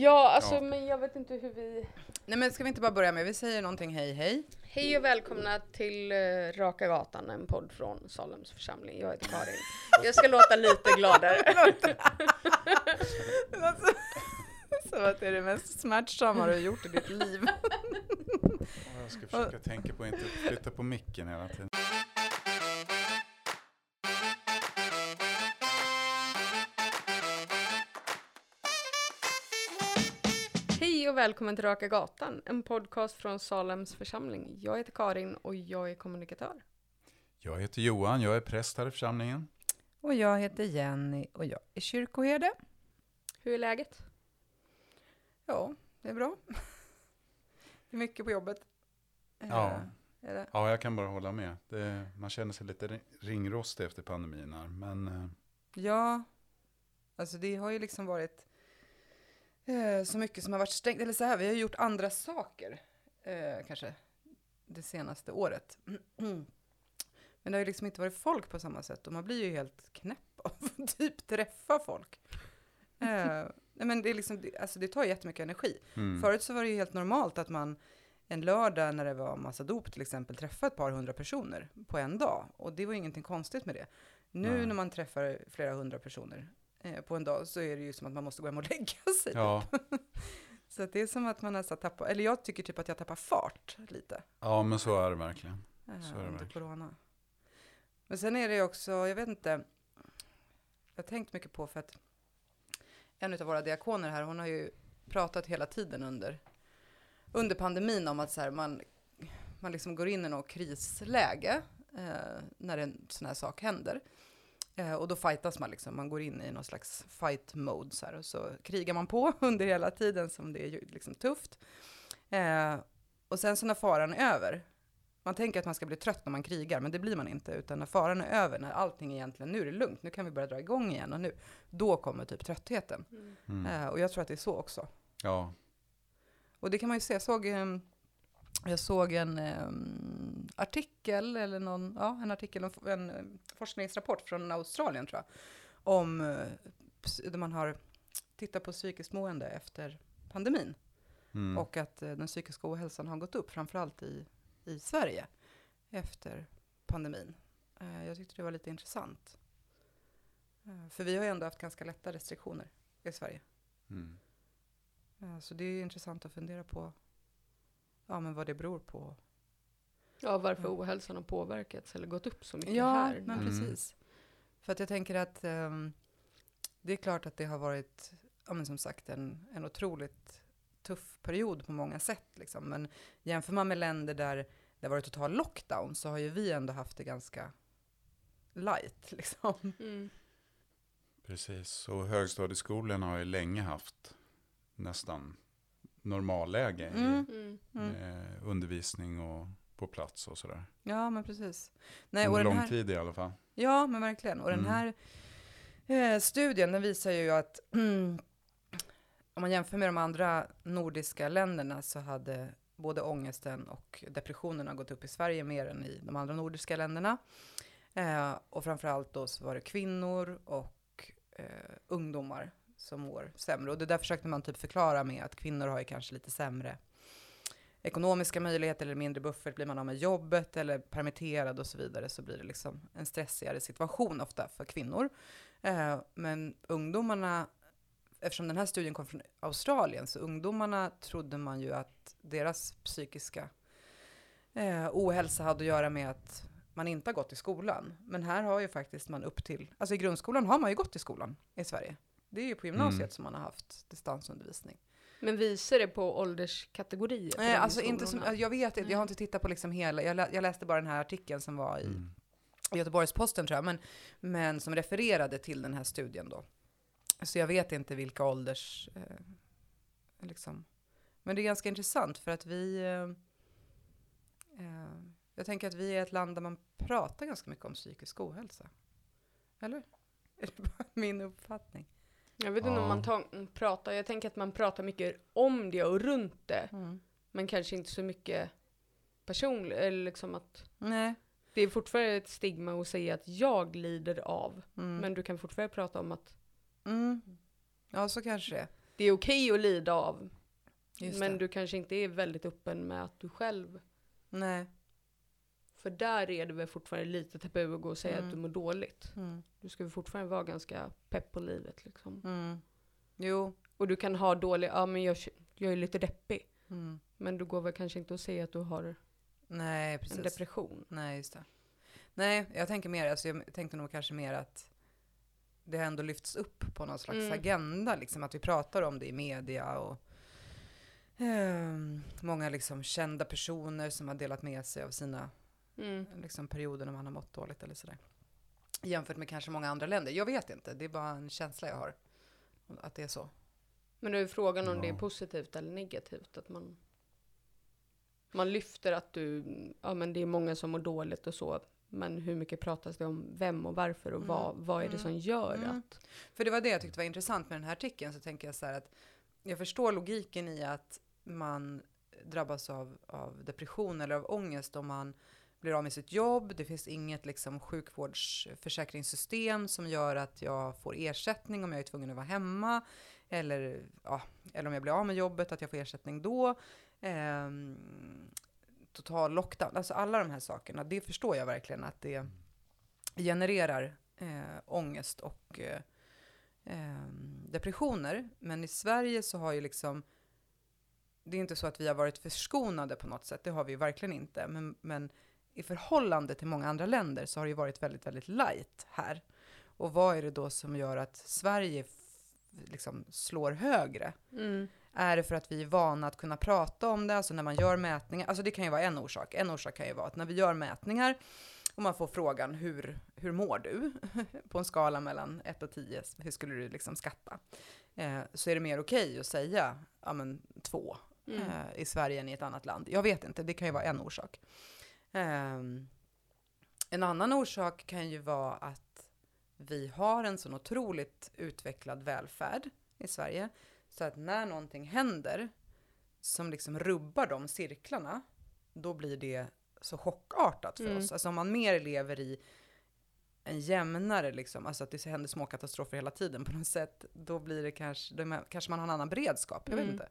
Ja, alltså Ja. men jag vet inte hur vi... Nej men ska vi inte bara börja med, vi säger någonting hej hej. Hej och välkomna till uh, Raka Gatan, en podd från Salems församling. Jag heter Karin. Jag ska låta lite gladare. Som att det är det mest smärtsamma du har gjort i ditt liv. Jag ska försöka tänka på att inte flytta på micken hela tiden. Hej och välkommen till Raka Gatan, en podcast från Salems församling. Jag heter Karin och jag är kommunikatör. Jag heter Johan, jag är präst här i församlingen. Och jag heter Jenny och jag är kyrkoherde. Hur är läget? Ja, det är bra. Det är mycket på jobbet. Ja. Eh, Är det? Ja, jag kan bara hålla med. Det, man känner sig lite ri- ringrostig efter pandemin här, men eh, Ja, alltså det har ju liksom varit eh, så mycket som har varit stängt. Eller så här, vi har gjort andra saker eh, kanske det senaste året. Men det har ju liksom inte varit folk på samma sätt och man blir ju helt knäpp av att typ träffa folk. Eh, men det, är liksom, alltså det tar jättemycket energi. mm, Förut så var det ju helt normalt att man en lördag när det var massa dop till exempel träffade ett par hundra personer på en dag. Och det var ingenting konstigt med det. Nu Nej. när man träffar flera hundra personer eh, på en dag så är det ju som att man måste gå hem och lägga sig. ja, Så att det är som att man nästan tappar, eller jag tycker typ att jag tappar fart lite. ja, men så är det verkligen. eh, Så är det verkligen. corona. Men sen är det ju också, jag vet inte, jag har tänkt mycket på för att en av våra diakoner här, hon har ju pratat hela tiden under, under pandemin om att så här, man, man liksom går in i något krisläge eh, när en sån här sak händer. Eh, och då fightas man liksom, man går in i någon slags fight mode så här, och så krigar man på under hela tiden som det är liksom tufft. Eh, och sen så när faran är över, man tänker att man ska bli trött när man krigar, men det blir man inte, utan när faran är över, när allting egentligen, nu är det lugnt, nu kan vi börja dra igång igen och nu, då kommer typ tröttheten. Mm. Eh, och jag tror att det är så också. Ja, Och det kan man ju se, jag såg, ehm, jag såg en ehm, artikel, eller någon, ja, en artikel, en, en eh, forskningsrapport från Australien tror jag, om, ps- där man har tittat på psykiskt mående efter pandemin. mm. Och att eh, den psykiska ohälsan har gått upp, framförallt i, i Sverige, efter pandemin. Eh, jag tyckte det var lite intressant. För vi har ju ändå haft ganska lätta restriktioner i Sverige. Mm. Så det är intressant att fundera på ja, men vad det beror på. Ja, varför Ja. ohälsan har påverkats eller gått upp så mycket Ja, här. men Mm. precis. För att jag tänker att ehm, det är klart att det har varit, ja, men som sagt, en, en otroligt tuff period på många sätt. Liksom. Men jämför man med länder där det har varit total lockdown så har ju vi ändå haft det ganska light. Liksom. Mm. Precis, och högstadieskolorna har ju länge haft nästan normalläge i Mm. Mm. Mm. med undervisning och på plats och sådär. Ja, men precis. Nej, Under lång här, tid i alla fall. Ja, men verkligen. Och den Mm. här eh, studien den visar ju att om man jämför med de andra nordiska länderna så hade både ångesten och depressionerna gått upp i Sverige mer än i de andra nordiska länderna. Eh, och framförallt då så var det kvinnor och eh, ungdomar som mår sämre. Och det där försökte man typ förklara med att kvinnor har ju kanske lite sämre ekonomiska möjligheter eller mindre buffert, blir man av med jobbet eller permitterad och så vidare så blir det liksom en stressigare situation ofta för kvinnor. Eh, men ungdomarna, eftersom den här studien kom från Australien, så ungdomarna trodde man ju att deras psykiska eh, ohälsa hade att göra med att man inte har gått i skolan. Men här har ju faktiskt man upp till, alltså i grundskolan har man ju gått i skolan i Sverige. Det är ju på gymnasiet Mm. som man har haft distansundervisning. Men visar det på ålderskategorier? Nej, alltså inte som, skolorna? jag vet inte, jag har inte tittat på liksom hela, jag, lä, jag läste bara den här artikeln som var i Mm. Göteborgs-Posten tror jag, men, men som refererade till den här studien då. Så jag vet inte vilka ålders, eh, liksom. Men det är ganska intressant för att vi, eh, eh, jag tänker att vi är ett land där man pratar ganska mycket om psykisk ohälsa. Eller? Är det bara min uppfattning? Jag vet inte om man tar, pratar, jag tänker att man pratar mycket om det och runt det. Men kanske inte så mycket personligt, eller liksom att Nej. det är fortfarande ett stigma att säga att jag lider av. Mm. Men du kan fortfarande prata om att Mm. Ja, så kanske det är. det är okej att lida av. Just men det. du kanske inte är väldigt öppen med att du själv, Nej. För där är det väl fortfarande lite tabu att gå och säga Mm. att du mår dåligt. Mm. Du ska väl fortfarande vara ganska pepp på livet liksom. Mm. Jo. Och du kan ha dålig, ja men jag, jag är lite deppig. Mm. Men du går väl kanske inte att säga att du har Nej, en depression. Nej, just det. Nej, jag tänker mer, alltså jag tänkte nog kanske mer att det ändå lyfts upp på någon slags Mm. agenda, liksom att vi pratar om det i media och ehm, många liksom kända personer som har delat med sig av sina Mm. liksom, perioder när man har mått dåligt eller sådär. Jämfört med kanske många andra länder. Jag vet inte, det är bara en känsla jag har. Att det är så. Men det är frågan om det är Ja. positivt eller negativt. Att man, man lyfter att du, ja men det är många som mår dåligt och så. Men hur mycket pratas det om vem och varför och Mm. vad, vad är det Mm. som gör Mm. att... För det var det jag tyckte var intressant med den här artikeln, så tänker jag så här att jag förstår logiken i att man drabbas av, av depression eller av ångest om man blir av med sitt jobb. Det finns inget liksom, sjukvårdsförsäkringssystem som gör att jag får ersättning om jag är tvungen att vara hemma. Eller, ja, eller om jag blir av med jobbet, att jag får ersättning då. Eh, total lockdown, alltså alla de här sakerna. Det förstår jag verkligen att det genererar eh, ångest och eh, ehm, depressioner. Men i Sverige så har ju liksom, det är inte så att vi har varit förskonade på något sätt, det har vi ju verkligen inte. Men, men i förhållande till många andra länder så har det ju varit väldigt, väldigt light här. Och vad är det då som gör att Sverige liksom slår högre? Mm. Är det för att vi är vana att kunna prata om det, alltså när man gör mätningar? Alltså det kan ju vara en orsak. En orsak kan ju vara att när vi gör mätningar och man får frågan hur, hur mår du? På en skala mellan 1 och 10, hur skulle du liksom skatta? Eh, så är det mer okej att säga, ja men två Mm. eh, i Sverige än i ett annat land. Jag vet inte, det kan ju vara en orsak. Ehm, en annan orsak kan ju vara att vi har en sån otroligt utvecklad välfärd i Sverige. Så att när någonting händer som liksom rubbar de cirklarna, då blir det så chockartat för Mm. oss. Alltså om man mer lever i en jämnare, liksom, alltså att det händer små katastrofer hela tiden på något sätt, då blir det kanske, då man- kanske man har en annan beredskap, jag vet Mm. inte.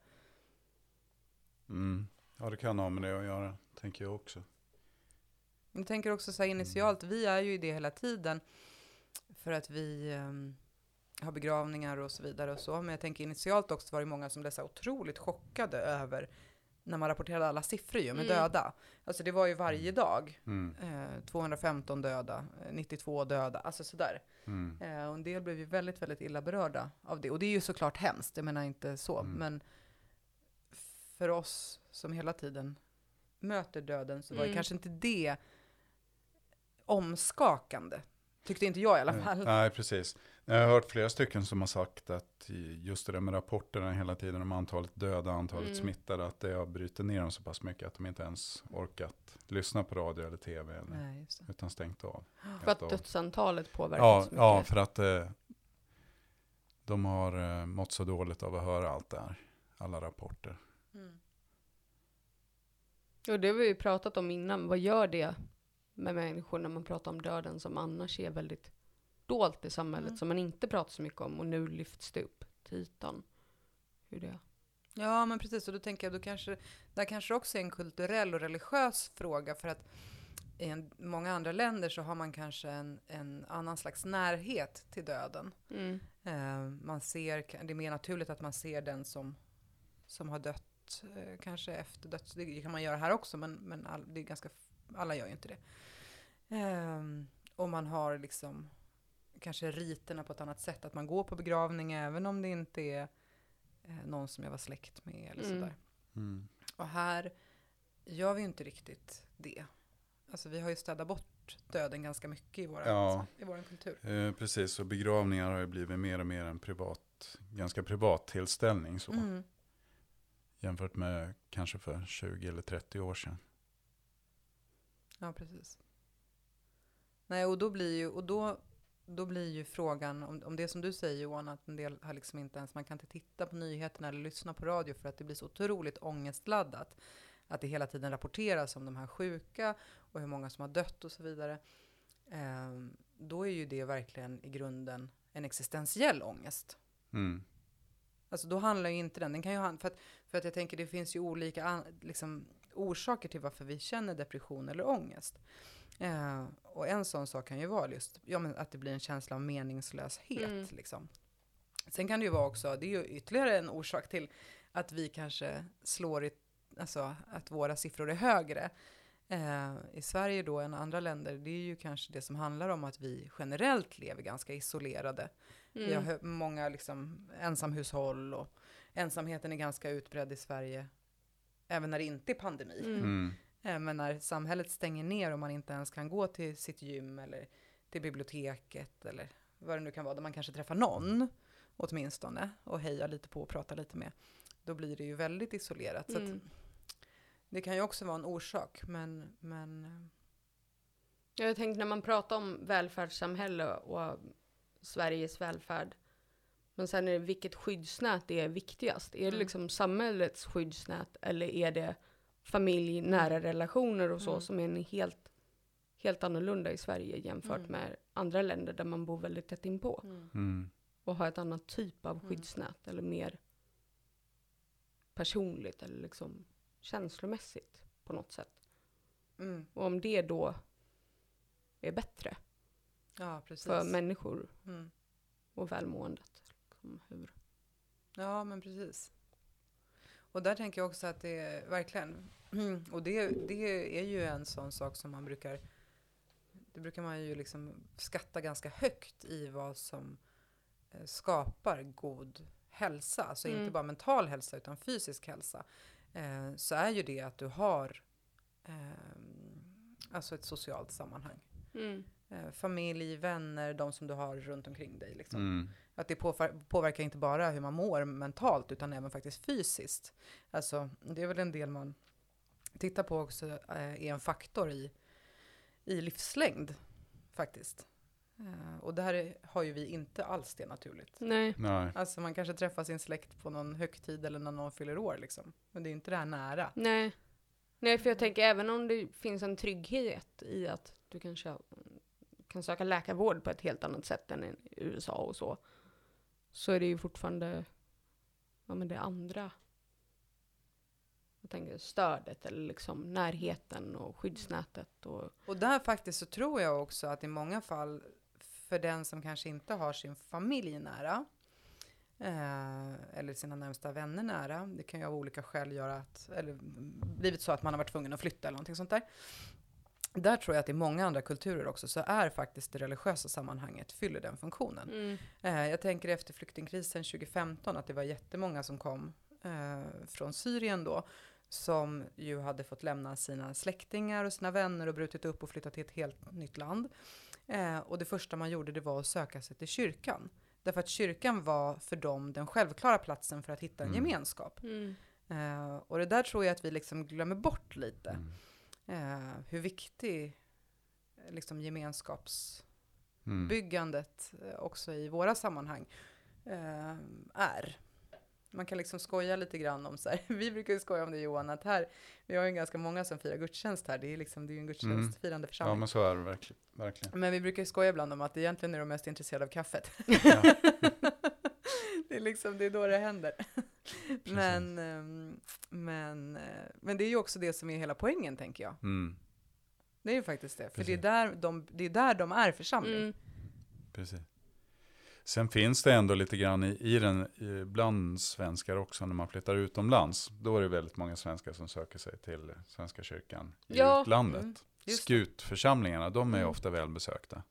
Mm. Ja, det kan ha med det att göra, tänker jag också. Jag tänker också så här initialt, vi är ju i det hela tiden för att vi ehm, har begravningar och så vidare och så. Men jag tänker initialt också var det många som blev så otroligt chockade över när man rapporterade alla siffror ju med Mm. döda. Alltså det var ju varje dag. Mm. Eh, 215 döda, eh, 92 döda, alltså sådär. Mm. Eh, och en del blev ju väldigt, väldigt illa berörda av det. Och det är ju såklart hemskt, jag menar inte så. Mm. Men för oss som hela tiden möter döden så var det Mm. kanske inte det omskakande. Tyckte inte jag i alla fall. Nej, precis. Jag har hört flera stycken som har sagt att just det där med rapporterna hela tiden om antalet döda, antalet Mm. smittade, att det har brutit ner dem så pass mycket att de inte ens orkat lyssna på radio eller tv, eller, Nej, utan stängt av. För att av. dödsantalet påverkas Ja, så mycket. ja, för att eh, de har eh, mått så dåligt av att höra allt det här, alla rapporter. Mm. Och det har vi ju pratat om innan. Vad gör det med människor när man pratar om döden som annars är väldigt dolt i samhället, Mm. som man inte pratar så mycket om och nu lyfts det upp till ytan. Hur det är. Ja, men precis. Och då tänker jag, då kanske, där kanske också är en kulturell och religiös fråga. För att i en, många andra länder så har man kanske en, en annan slags närhet till döden. Mm. Eh, man ser, det är mer naturligt att man ser den som, som har dött, eh, kanske efter döds... Det kan man göra här också, men, men all, det är ganska, alla gör ju inte det. Ehm, och man har liksom kanske riterna på ett annat sätt, att man går på begravning även om det inte är eh, någon som jag var släkt med eller Mm. sådär. Mm. Och här gör vi ju inte riktigt det. Alltså vi har ju städat bort döden ganska mycket i vår Ja. i våran kultur. Eh, precis, och begravningar har ju blivit mer och mer en privat, ganska privat tillställning så. Mm. Jämfört med kanske för 20 eller 30 år sedan. Ja, precis. Nej, och då blir ju, och då, då blir ju frågan, om, om det som du säger Johan, att en del har liksom inte ens, man kan inte titta på nyheterna eller lyssna på radio för att det blir så otroligt ångestladdat. Att det hela tiden rapporteras om de här sjuka och hur många som har dött och så vidare. Ehm, då är ju det verkligen i grunden en existentiell ångest. Mm. Alltså då handlar ju inte den, den kan ju han, för att, för att jag tänker det finns ju olika an, liksom, orsaker till varför vi känner depression eller ångest. Eh, och en sån sak kan ju vara just ja, men att det blir en känsla av meningslöshet. Mm. Liksom. Sen kan det ju vara också, det är ju ytterligare en orsak till att vi kanske slår i, alltså att våra siffror är högre eh, i Sverige då än andra länder. Det är ju kanske det som handlar om att vi generellt lever ganska isolerade. Vi har Mm. många liksom ensamhushåll och ensamheten är ganska utbredd i Sverige. Även när det inte är pandemi. Mm. Mm. Eh, Men när samhället stänger ner och man inte ens kan gå till sitt gym eller till biblioteket eller vad det nu kan vara, där man kanske träffar någon åtminstone och hejar lite på och pratar lite med, då blir det ju väldigt isolerat. Så Mm. att det kan ju också vara en orsak, men, men eh, Jag tänkte när man pratar om välfärdssamhälle och Sveriges välfärd. Men sen är det vilket skyddsnät är viktigast? Är det Mm. liksom samhällets skyddsnät eller är det familj, nära relationer och så Mm. som är en helt, helt annorlunda i Sverige jämfört Mm. med andra länder där man bor väldigt tätt inpå Mm. och har ett annat typ av Mm. skyddsnät eller mer personligt eller liksom känslomässigt på något sätt. mm, Och om det då är bättre ja, precis. för människor Mm. och välmåendet. Liksom hur. Ja, men precis. Och där tänker jag också att det är verkligen, och det, det är ju en sån sak som man brukar, det brukar man ju liksom skatta ganska högt i vad som eh, skapar god hälsa, alltså Mm. inte bara mental hälsa utan fysisk hälsa, eh, så är ju det att du har eh, alltså ett socialt sammanhang. Mm. Eh, familj, vänner, de som du har runt omkring dig. Liksom. Mm. Att det påverkar inte bara hur man mår mentalt utan även faktiskt fysiskt. Alltså det är väl en del man tittar på också eh, är en faktor i, i livslängd faktiskt. Eh, och där är, har ju vi inte alls det naturligt. Nej. Nej. Alltså man kanske träffar sin släkt på någon högtid eller när någon fyller år liksom. Men det är inte det här nära. Nej. Nej, för jag tänker även om det finns en trygghet i att du kanske kan söka läkarvård på ett helt annat sätt än i USA och så. Så är det ju fortfarande ja, men det andra. Jag tänker stödet eller liksom närheten och skyddsnätet. Och, Och där faktiskt så tror jag också att i många fall för den som kanske inte har sin familj nära eh, eller sina närmsta vänner nära, det kan ju av olika skäl göra att, eller blivit så att man har varit tvungen att flytta eller någonting sånt där. Där tror jag att i många andra kulturer också så är faktiskt det religiösa sammanhanget fyller den funktionen. mm. Eh, jag tänker efter flyktingkrisen 2015 att det var jättemånga som kom eh, från Syrien då, som ju hade fått lämna sina släktingar och sina vänner och brutit upp och flyttat till ett helt nytt land. Eh, och det första man gjorde det var att söka sig till kyrkan. Därför att kyrkan var för dem den självklara platsen för att hitta en Mm. gemenskap. Mm. Eh, och det där tror jag att vi liksom glömmer bort lite. Mm. Eh, hur viktig eh, liksom Mm. gemenskapsbyggandet eh, också i våra sammanhang eh, är. Man kan liksom skoja lite grann om så här, vi brukar ju skoja om det Johan, att här, vi har ju ganska många som firar gudstjänst här, det är liksom, det är ju en gudstjänstfirande Ja, församling. men så är det verkligen. verkligen. Men vi brukar ju skoja ibland om att egentligen är de mest intresserade av kaffet. Ja. det är liksom, det är då det händer. Men, ehm, men, eh, men det är ju också det som är hela poängen, tänker jag. Mm. Det är ju faktiskt det, för det är, där de, det är där de är församling. Mm. Precis. Sen finns det ändå lite grann i, i den, i, bland svenskar också när man flyttar utomlands. Då är det väldigt många svenskar som söker sig till Svenska kyrkan i Ja. utlandet. Mm. Skutförsamlingarna, de är Mm. ofta välbesökta.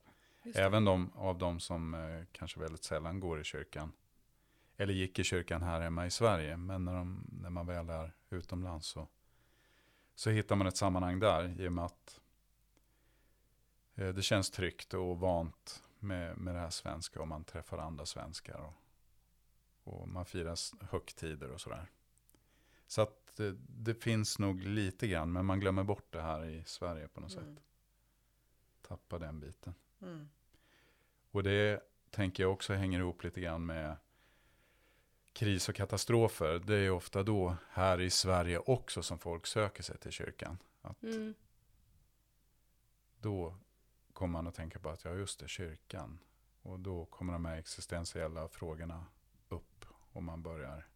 Även de av de som eh, kanske väldigt sällan går i kyrkan. Eller gick i kyrkan här hemma i Sverige. Men när, de, när man väl är utomlands så, så hittar man ett sammanhang där. I och med att eh, det känns tryggt och vant med, med det här svenska. Och man träffar andra svenskar. Och, och man firar högtider och sådär. Så att eh, det finns nog lite grann. Men man glömmer bort det här i Sverige på något Mm. sätt. Tappar den biten. Mm. Och det tänker jag också hänger ihop lite grann med kris och katastrofer. Det är ofta då här i Sverige också som folk söker sig till kyrkan. Att Mm. Då kommer man att tänka på att ja just det, kyrkan. Och då kommer de här existentiella frågorna upp. Om man börjar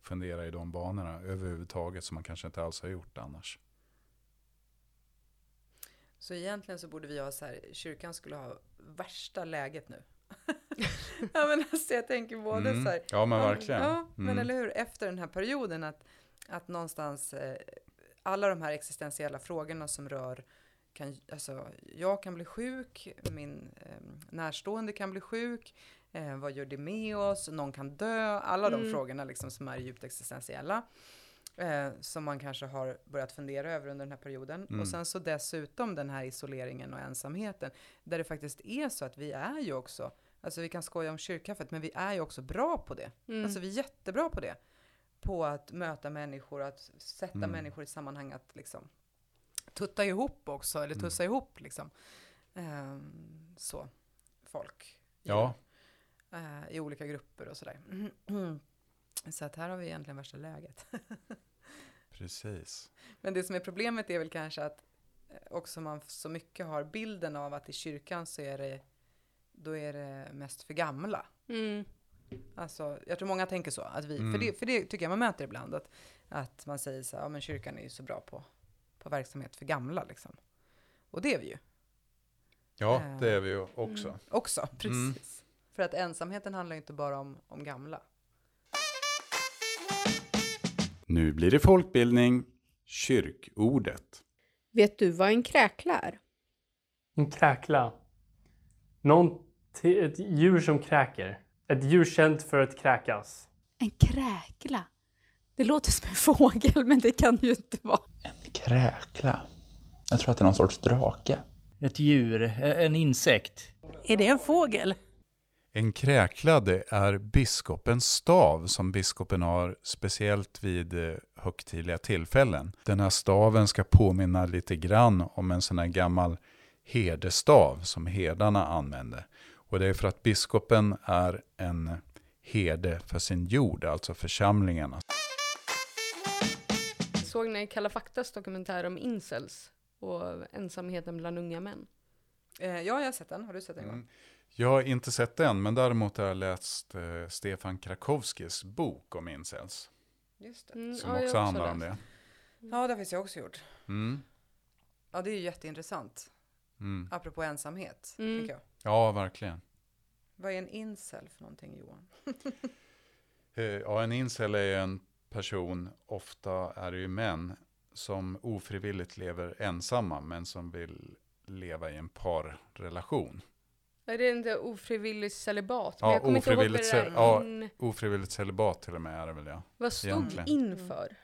fundera i de banorna överhuvudtaget som man kanske inte alls har gjort annars. Så egentligen så borde vi ha så här, kyrkan skulle ha värsta läget nu. ja men alltså jag tänker både Mm. så här, Ja men verkligen. Ja, men Mm. eller hur, efter den här perioden att, att någonstans eh, alla de här existentiella frågorna som rör kan, alltså, jag kan bli sjuk, min eh, närstående kan bli sjuk, eh, vad gör det med oss, någon kan dö, alla de Mm. frågorna liksom som är djupt existentiella. Eh, som man kanske har börjat fundera över under den här perioden. Mm. Och sen så dessutom den här isoleringen och ensamheten. Där det faktiskt är så att vi är ju också, alltså vi kan skoja om kyrkkaffet, men vi är ju också bra på det. Mm. Alltså vi är jättebra på det. På att möta människor, att sätta Mm. människor i sammanhang, att liksom tutta ihop också, eller Mm. tussa ihop liksom. Ehm, så, folk. i- Ja, eh, I olika grupper och sådär. Så att här har vi egentligen värsta läget. precis. Men det som är problemet är väl kanske att eh, också man så mycket har bilden av att i kyrkan så är det, då är det mest för gamla. Mm. Alltså, jag tror många tänker så. Att vi, Mm. för, det, för det tycker jag man möter ibland. Att, att man säger så här, ja men kyrkan är ju så bra på, på verksamhet för gamla liksom. Och det är vi ju Ja, Eh, det är vi ju också. Mm. också, precis. Mm. För att ensamheten handlar ju inte bara om, om gamla. Nu blir det folkbildning, kyrkordet. Vet du vad en kräkla är? En kräkla. Någon ett djur som kräker. Ett djur känt för att kräkas. En kräkla. Det låter som en fågel, men det kan det ju inte vara. En kräkla. Jag tror att det är någon sorts drake. Ett djur, en insekt. Är det en fågel? En kräkla det är biskopens stav som biskopen har speciellt vid eh, högtidliga tillfällen. Den här staven ska påminna lite grann om en sån här gammal herdestav som herdarna använde. Och det är för att biskopen är en herde för sin jord, alltså församlingarna. Såg ni Kalla faktas dokumentär om incels och ensamheten bland unga män? Eh, ja, jag har sett den. Har du sett den? Mm. Jag har inte sett den, men däremot har jag läst eh, Stefan Krakowskis bok om incels. Just det. Mm, Som ja, också handlar om läst. det. Ja, det har faktiskt jag också gjort. Mm. Ja, det är ju jätteintressant. Mm. Apropå ensamhet, Mm. tycker jag. Ja, verkligen. Vad är en incel för någonting, Johan? Eh, Ja, en incel är en person, ofta är det ju män, som ofrivilligt lever ensamma, men som vill leva i en parrelation. Är det inte ofrivillig celibat? Ja, det ofrivilligt cel- ja. in... Ofrivilligt celibat till och med är det väl ja. Vad stod egentligen. in för?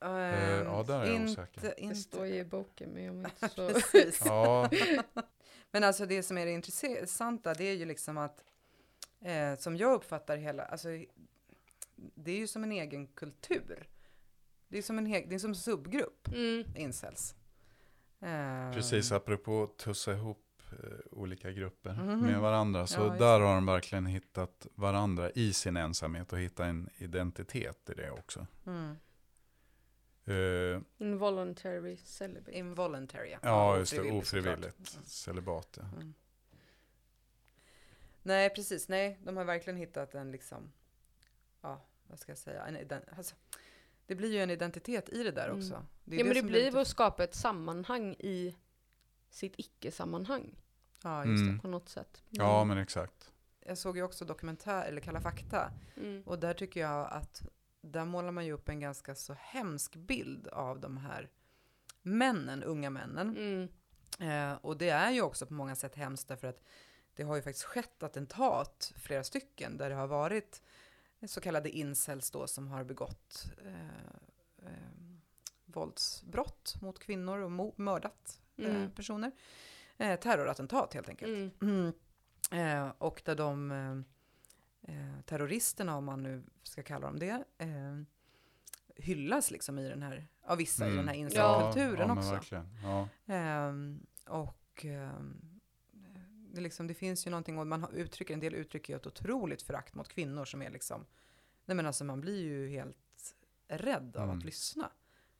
Ehm, ja, där är jag inte, osäker. Det Inte, står ju i boken, men jag var inte så... Precis. Ja, Men alltså det som är det intressanta, det är ju liksom att, eh, som jag uppfattar hela, alltså det är ju som en egen kultur. Det är som en, det är som en subgrupp, Mm. incels. Eh, precis. Apropå tussa ihop olika grupper Mhm. med varandra. Så Ja, där har de verkligen hittat varandra i sin ensamhet och hittat en identitet i det också. Mm. Eh, Involuntary celibate. Involuntary. ja, just det. ofrivilligt såklart. Ofrivilligt celibat. Ja. Mm. Nej, precis. Nej, de har verkligen hittat en liksom, ja, vad ska jag säga, en ident- alltså, det blir ju en identitet i det där Mm. också. är Ja men det blir lite- att skapa ett sammanhang i sitt icke-sammanhang Ja, just det. Mm. på något sätt. ja, men exakt. Jag såg ju också dokumentär, eller Kalla fakta, Mm. och där tycker jag att där målar man ju upp en ganska så hemsk bild av de här männen, unga männen. Mm. Eh, och det är ju också på många sätt hemskt därför att det har ju faktiskt skett attentat, flera stycken, där det har varit så kallade incels då som har begått eh, eh, våldsbrott mot kvinnor och mördat Mm. personer. Eh, terrorattentat helt enkelt. Mm. Mm. Eh, och där de eh, eh, terroristerna, om man nu ska kalla dem det, eh, hyllas liksom i den här, av vissa i Mm. den här Ja. incelkulturen ja, också. Verkligen. Ja. Ehm, och ehm, det, liksom, det finns ju någonting, och man har- uttrycker, en del uttrycker ju ett otroligt förakt mot kvinnor som är liksom, nej men alltså man blir ju helt rädd av Mm. att lyssna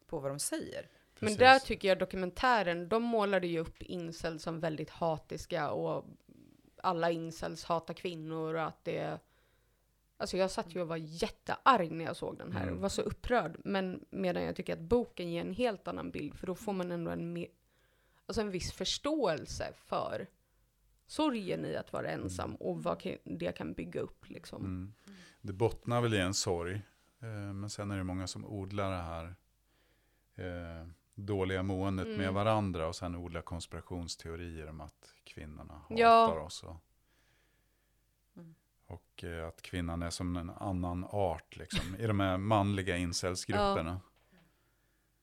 på vad de säger. Men där tycker jag dokumentären, de målade ju upp incels som väldigt hatiska och alla incels hatar kvinnor och att det Alltså jag satt ju och var jättearg när jag såg den här. Mm. och var så upprörd. Men medan jag tycker att boken ger en helt annan bild. För då får man ändå en, mer, alltså en viss förståelse för sorgen i att vara ensam. Och vad det kan bygga upp liksom. Mm. Det bottnar väl i en sorg. Eh, men sen är det många som odlar det här eh, dåliga måendet med Mm. varandra. Och sen odlar konspirationsteorier om att kvinnorna hatar Ja. oss. Och, Mm. och eh, att kvinnan är som en annan art liksom. I de här manliga incelsgrupperna.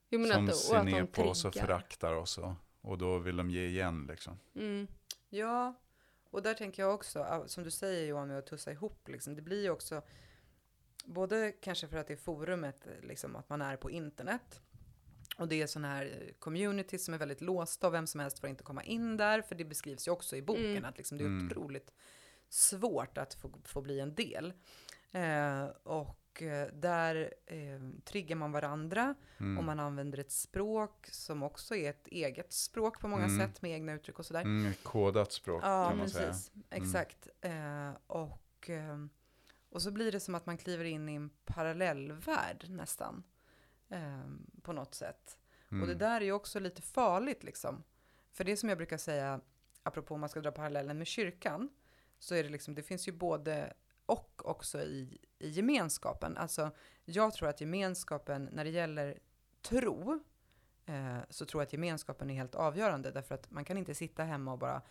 Jo, men som att, ser ner på oss och föraktar oss. Och, och då vill de ge igen liksom. Mm. Ja, och där tänker jag också, ah, som du säger Johan, med att tussa ihop, liksom, det blir ju också, både kanske för att det är forumet, liksom, att man är på internet, och det är sådana här eh, communities som är väldigt låsta och vem som helst får inte komma in där, för det beskrivs ju också i boken Mm. att liksom, det är Mm. otroligt svårt att få, få bli en del. Eh, och eh, där eh, triggar man varandra Mm. och man använder ett språk som också är ett eget språk på många Mm. sätt med egna uttryck och sådär. Mm, kodat språk Ja, kan man säga. precis. Exakt. Eh, och, eh, och så blir det som att man kliver in i en parallellvärld nästan. Eh, på något sätt. Mm. Och det där är ju också lite farligt liksom. För det som jag brukar säga, apropå om man ska dra parallellen med kyrkan, så är det liksom, det finns ju både och också i, i gemenskapen. Alltså, jag tror att gemenskapen, när det gäller tro, eh, så tror jag att gemenskapen är helt avgörande, därför att man kan inte sitta hemma och bara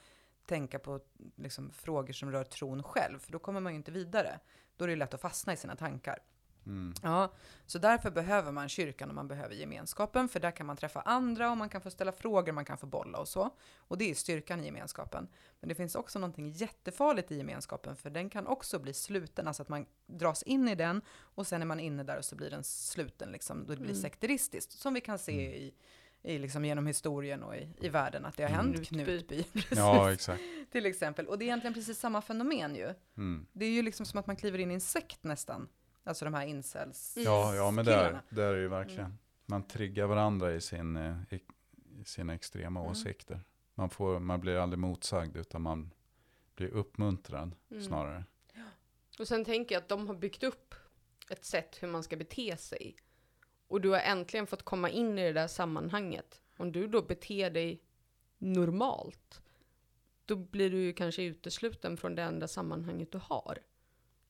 tänka på liksom, frågor som rör tron själv, för då kommer man ju inte vidare. Då är det lätt att fastna i sina tankar. Mm. Ja, så därför behöver man kyrkan och man behöver gemenskapen, för där kan man träffa andra och man kan få ställa frågor, man kan få bolla och så. Och det är styrkan i gemenskapen. Men det finns också någonting jättefarligt i gemenskapen, för den kan också bli sluten, alltså att man dras in i den och sen är man inne där och så blir den sluten, liksom, då det blir Mm. sekteristiskt, som vi kan se i, i liksom genom historien och i, i världen att det har Mm. hänt. Knutby. Knutby, precis, Ja, exakt. till exempel. Och det är egentligen precis samma fenomen ju. Mm. Det är ju liksom som att man kliver in i en sekt nästan. Alltså de här incels. Mm. Ja, ja men där, där är det ju verkligen. Man triggar varandra i, sin, eh, i, i sina extrema Mm. åsikter. Man, får, man blir aldrig motsagd utan man blir uppmuntrad Mm. snarare. Och sen tänker jag att de har byggt upp ett sätt hur man ska bete sig. Och du har äntligen fått komma in i det där sammanhanget. Om du då beter dig normalt, då blir du ju kanske utesluten från det enda sammanhanget du har.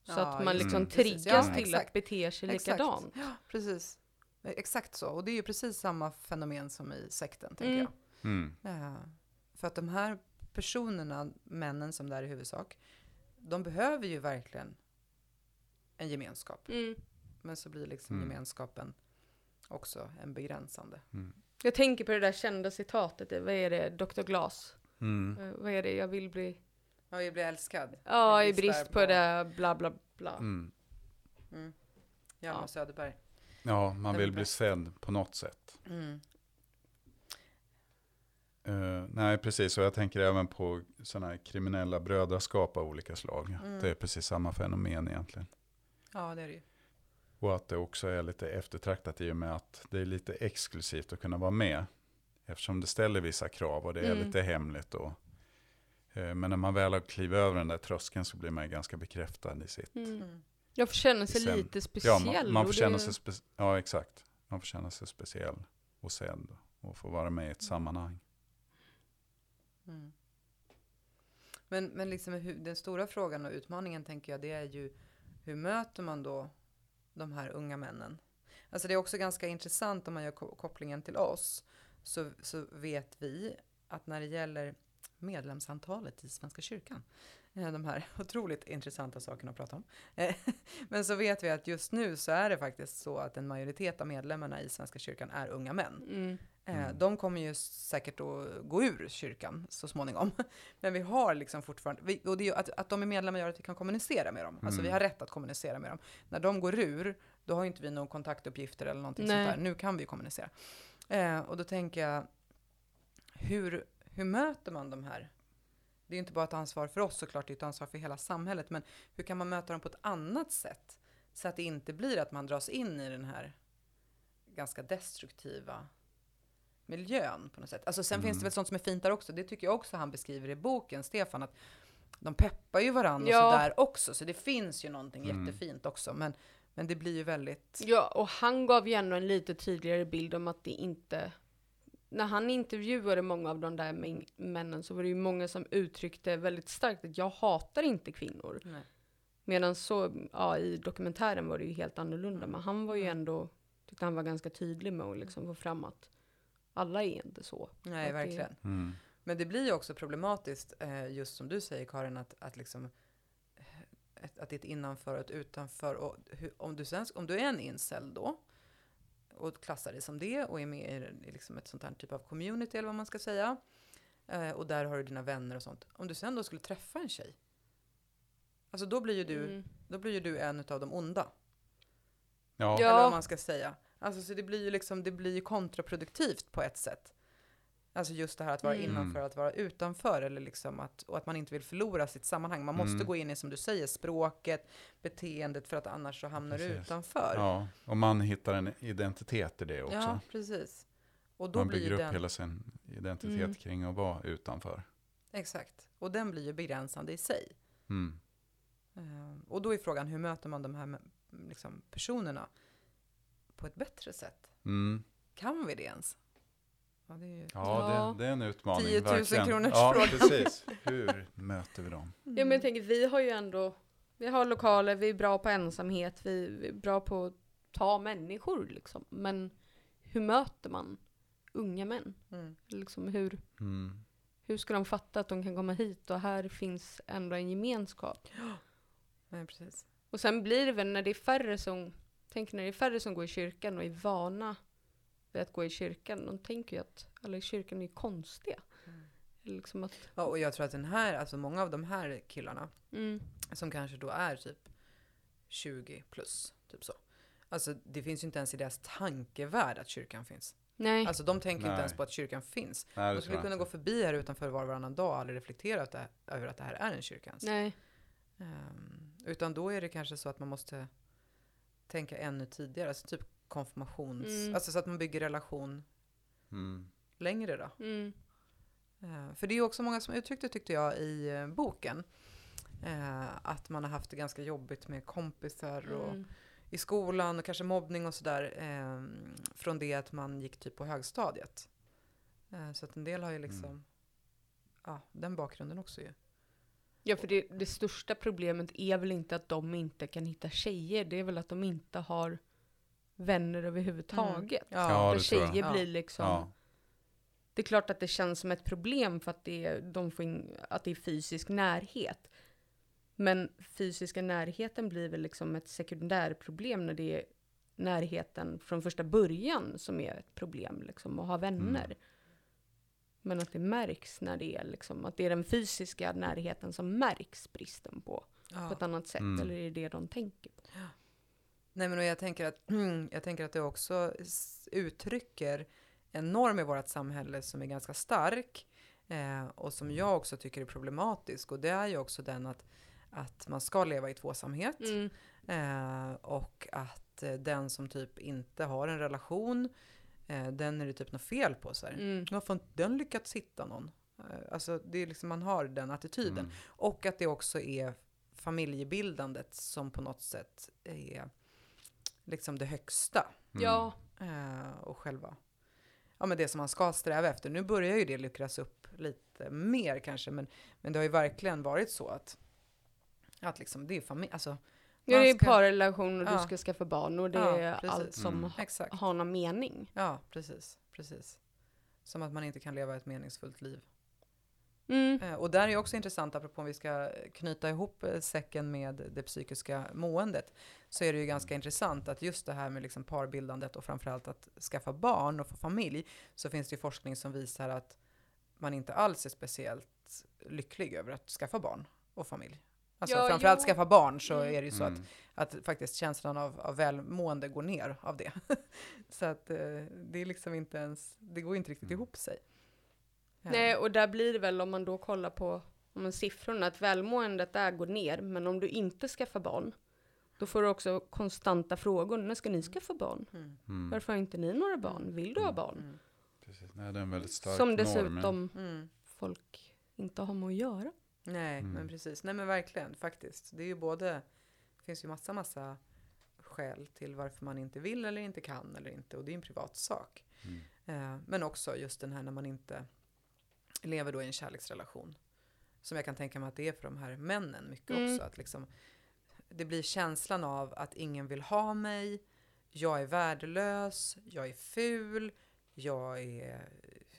Så Ja, att man liksom. Precis. triggas Ja, till exakt. att bete sig Exakt. likadant. Precis. Eh, Exakt så. Och det är ju precis samma fenomen som i sekten, tänker Mm. jag. Mm. Eh, för att de här personerna, männen som det är i huvudsak, de behöver ju verkligen en gemenskap. Mm. Men så blir liksom Mm. gemenskapen också en begränsande. Mm. Jag tänker på det där kända citatet, vad är det, Dr. Glas? Mm. Eh, vad är det, jag vill bli... Ja, jag blir älskad. Ja, i brist på på- det, bla bla bla. Mm. Mm. Hjalmar Ja. Söderberg. Ja, man Den vill bli sedd på något sätt. Mm. Eh, nej, precis. Och jag tänker även på sådana här kriminella brödraskap av olika slag. Mm. Det är precis samma fenomen egentligen. Ja, det är det ju. Och att det också är lite eftertraktat i och med att det är lite exklusivt att kunna vara med. Eftersom det ställer vissa krav och det är Mm. lite hemligt. Och, men när man väl har klivit över den där tröskeln så blir man ju ganska bekräftad i sitt. Mm. Mm. Jag får känna sig Sen- lite Ja, speciell. man, man och får det- känna sig spe- ja, exakt. Man får känna sig speciell och sedd och få vara med i ett sammanhang. Mm. Men, men liksom den stora frågan och utmaningen tänker jag, det är ju hur möter man då de här unga männen? Alltså det är också ganska intressant om man gör ko- kopplingen till oss, så, så vet vi att när det gäller medlemsantalet i Svenska kyrkan, eh, de här otroligt intressanta sakerna att prata om, eh, men så vet vi att just nu så är det faktiskt så att en majoritet av medlemmarna i Svenska kyrkan är unga män. Mm. Eh, Mm. De kommer ju säkert att gå ur kyrkan så småningom. Men vi har liksom fortfarande, och det är ju att, att de är medlemmar gör att vi kan kommunicera med dem. Alltså vi Mm. har rätt att kommunicera med dem. När de går ur, då har inte vi några kontaktuppgifter eller någonting Nej. sånt där. Nu kan vi kommunicera. Eh, och då tänker jag, hur, hur möter man de här? Det är ju inte bara ett ansvar för oss såklart, det är ett ansvar för hela samhället. Men hur kan man möta dem på ett annat sätt? Så att det inte blir att man dras in i den här ganska destruktiva miljön på något sätt. Alltså sen finns det Mm. väl sånt som är fint där också. Det tycker jag också han beskriver i boken, Stefan, att, de peppar ju varandra Ja. och sådär också, så det finns ju någonting Mm. jättefint också. Men, men det blir ju väldigt... Ja, och han gav ju ändå en lite tydligare bild om att det inte... När han intervjuade många av de där männen så var det ju många som uttryckte väldigt starkt att jag hatar inte kvinnor. Nej. Medan så, ja i dokumentären var det ju helt annorlunda. Men han var ju Mm. ändå, tyckte han var ganska tydlig med att liksom få fram att alla är inte så. Nej, Att det- verkligen. Mm. Men det blir ju också problematiskt, eh, just som du säger Karin, att, att liksom eh, ett, att det är ett innanför och ett utanför. Och hur, om, du sen, om du är en incel då och klassar dig som det och är med i, liksom ett sånt här typ av community eller vad man ska säga. Eh, och där har du dina vänner och sånt. Om du sen då skulle träffa en tjej. Alltså då blir ju du, Mm. då blir ju du en av de onda. Ja. Eller vad man ska säga. Alltså så det blir ju liksom, det blir kontraproduktivt på ett sätt. Alltså just det här att vara Mm. innanför, att vara utanför eller liksom att, och att man inte vill förlora sitt sammanhang. Man måste Mm. gå in i, som du säger, språket, beteendet för att annars så hamnar du Precis. utanför. ja, och man hittar en identitet i det också. Ja, precis. Och då man blir bygger upp den, hela sin identitet Mm. kring att vara utanför. exakt. Och den blir ju begränsande i sig. Mm. Eh, och då är frågan, hur möter man de här liksom, personerna på ett bättre sätt? Mm. Kan vi det ens? Ja, det är ju... Ja, Ja. Det, det är en utmaning. 10 000 verkligen. kronors ja, frågan. precis. Hur möter vi dem? Ja men jag tänker, vi har ju ändå, vi har lokaler, vi är bra på ensamhet, vi, vi är bra på att ta människor liksom. Men hur möter man unga män? Mm. Liksom hur, Mm. hur ska de fatta att de kan komma hit och här finns ändå en gemenskap? Nej, precis. Och sen blir det väl när det är färre som, tänk när det är färre som går i kyrkan och är vana vid att gå i kyrkan, de tänker ju att alla i kyrkan är konstiga. Eller Liksom att, Ja, och jag tror att den här, alltså många av de här killarna, mm, som kanske då är typ 20 plus, typ så. Alltså det finns ju inte ens i deras tankevärld att kyrkan finns. nej, Alltså de tänker inte Nej. ens på att kyrkan finns. Nej, De skulle kunna inte. gå förbi här utanför var och varannan dag och aldrig reflektera att det, över att det här är en kyrka ens. nej. Ehm, utan då är det kanske så att man måste tänka ännu tidigare, alltså typ konfirmations... Mm. Alltså så att man bygger relation Mm. längre då. Mm, Eh, För det är ju också många som uttryckte, tyckte jag, i eh, boken, eh, att man har haft det ganska jobbigt med kompisar och mm. i skolan och kanske mobbning och sådär, från det att man gick typ på högstadiet. Så att en del har ju liksom, Mm. ja, den bakgrunden också ju. Ja, för det, det största problemet är väl inte att de inte kan hitta tjejer, det är väl att de inte har vänner överhuvudtaget. Ja, Ja, jag. tjejer Ja. blir liksom, Ja. det är klart att det känns som ett problem för att det är, de får in, att det är fysisk närhet. Men fysiska närheten blir väl liksom ett sekundärproblem när det är närheten från första början som är ett problem, liksom, att ha vänner. Mm. Men att det märks när det är liksom, att det är den fysiska närheten som märks bristen på, Ja. på ett annat sätt. Mm. Eller är det det de tänker på? Nej men och jag tänker att, jag tänker att det också uttrycker en norm i vårt samhälle som är ganska stark eh, och som jag också tycker är problematisk och det är ju också den att, att man ska leva i tvåsamhet Mm. eh, och att eh, den som typ inte har en relation eh, den är det typ något fel på så här. Mm. Varför har den lyckats hitta någon? Eh, alltså det är liksom man har den attityden. Mm. Och att det också är familjebildandet som på något sätt är liksom det högsta. Mm. Ja, Eh, och själva, ja men det som man ska sträva efter. Nu börjar ju det luckras upp lite mer kanske, men, men det har ju verkligen varit så att, att liksom det är familj, alltså. ja man det är ska- parrelation och Ja. du ska skaffa barn och det Ja, är allt som Mm. ha- har någon mening. Ja, precis, precis. Som att man inte kan leva ett meningsfullt liv. Mm. Eh, Och där är också intressant, apropå om vi ska knyta ihop eh, säcken med det psykiska måendet, så är det ju ganska intressant att just det här med liksom parbildandet och framförallt att skaffa barn och få familj, så finns det ju forskning som visar att man inte alls är speciellt lycklig över att skaffa barn och familj. Alltså Ja, framförallt jo. skaffa barn så Mm. är det ju så att, Mm. att faktiskt känslan av, av välmående går ner av det. så att eh, det är liksom inte ens, det går inte riktigt Mm. ihop sig. Ja. Nej, och där blir det väl om man då kollar på om man siffrorna, att välmåendet där går ner, men om du inte skaffar barn, då får du också konstanta frågor. När ska ni skaffa barn? Mm. Mm. Varför har inte ni några barn? Vill du ha barn? Mm. Precis. Nej, det är en väldigt stark Som norm. ja. dessutom Mm. folk inte har med att göra. Nej, Mm. men precis. Nej, men verkligen faktiskt. Det är ju både, det finns ju massa, massa skäl till varför man inte vill eller inte kan eller inte. Och det är en privat sak. Mm. Eh, men också just den här när man inte lever då i en kärleksrelation. Som jag kan tänka mig att det är för de här männen mycket Mm. också. Att liksom, det blir känslan av att ingen vill ha mig. Jag är värdelös. Jag är ful. Jag är...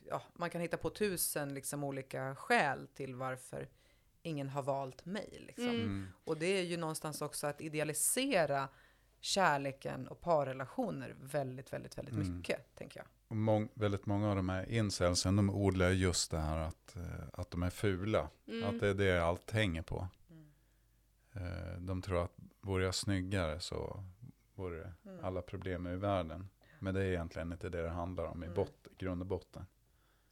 Ja, man kan hitta på tusen liksom, olika skäl till varför ingen har valt mig. Liksom. Mm. Mm. Och det är ju någonstans också att idealisera kärleken och parrelationer väldigt, väldigt, väldigt Mm. mycket, tänker jag. Och mång, väldigt många av de här incelsen, de odlar just det här att, eh, att de är fula. Mm. Att det är det allt hänger på. Mm. Eh, De tror att vore jag snyggare så vore Mm. alla problem i världen. Men det är egentligen inte det det handlar om i Mm. bot, grund och botten.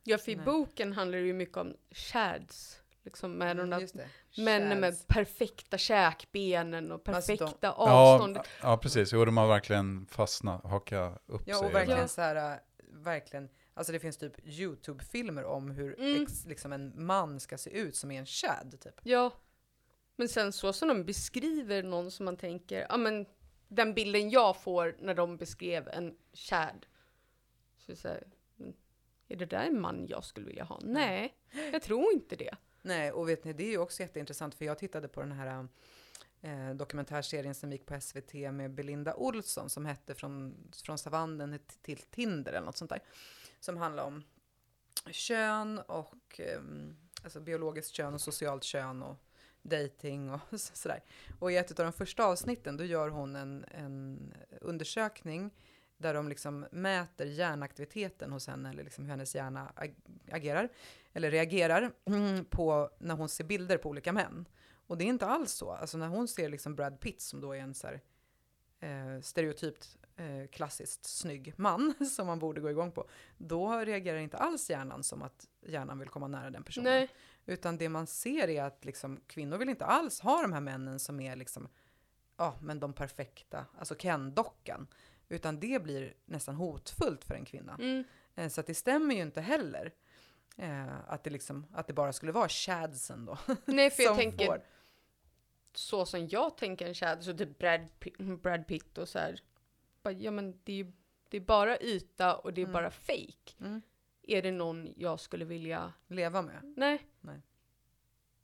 Ja, för i Nej. boken handlar det ju mycket om shads. Liksom med de Mm, där det. männen med perfekta käkbenen och Alltså de- perfekta Ja, avståndet. ja, precis. Jo, de har verkligen fastnat, hakat upp Ja, sig. och verkligen Ja. så här, verkligen, alltså det finns typ YouTube-filmer om hur Mm. ex, liksom en man ska se ut som är en chad, typ. Ja. Men sen så som de beskriver någon som man tänker, ja men den bilden jag får när de beskrev en Chad. Så är det så här, är det där en man jag skulle vilja ha? Nej, jag tror inte det. Nej, och vet ni, det är ju också jätteintressant, för jag tittade på den här eh, dokumentärserien som gick på SVT med Belinda Olsson, som hette Från, från savannen till Tinder, eller något sånt där. Som handlar om kön och eh, alltså biologiskt kön och socialt kön och dating och sådär. Och i ett av de första avsnitten, då gör hon en, en undersökning där de liksom mäter hjärnaktiviteten hos henne, eller liksom hur hennes hjärna ag- agerar, eller reagerar mm, på när hon ser bilder på olika män. Och det är inte alls så. Alltså när hon ser liksom Brad Pitt som då är en så här, eh, stereotypt eh, klassiskt snygg man som man borde gå igång på, då reagerar inte alls hjärnan som att hjärnan vill komma nära den personen. Nej. Utan det man ser är att liksom, kvinnor vill inte alls ha de här männen som är liksom, ja, men de perfekta, alltså Ken-dockan. Utan det blir nästan hotfullt för en kvinna. Mm. Eh, Så att det stämmer ju inte heller. Eh, att, det liksom, att det bara skulle vara chadsen då. Nej, för jag tänker, får- så som jag tänker en Chad, så typ Brad, Brad Pitt och så här. Ja men det är det är bara yta och det är Mm. bara fake. Mm. Är det någon jag skulle vilja leva med. Nej. Nej.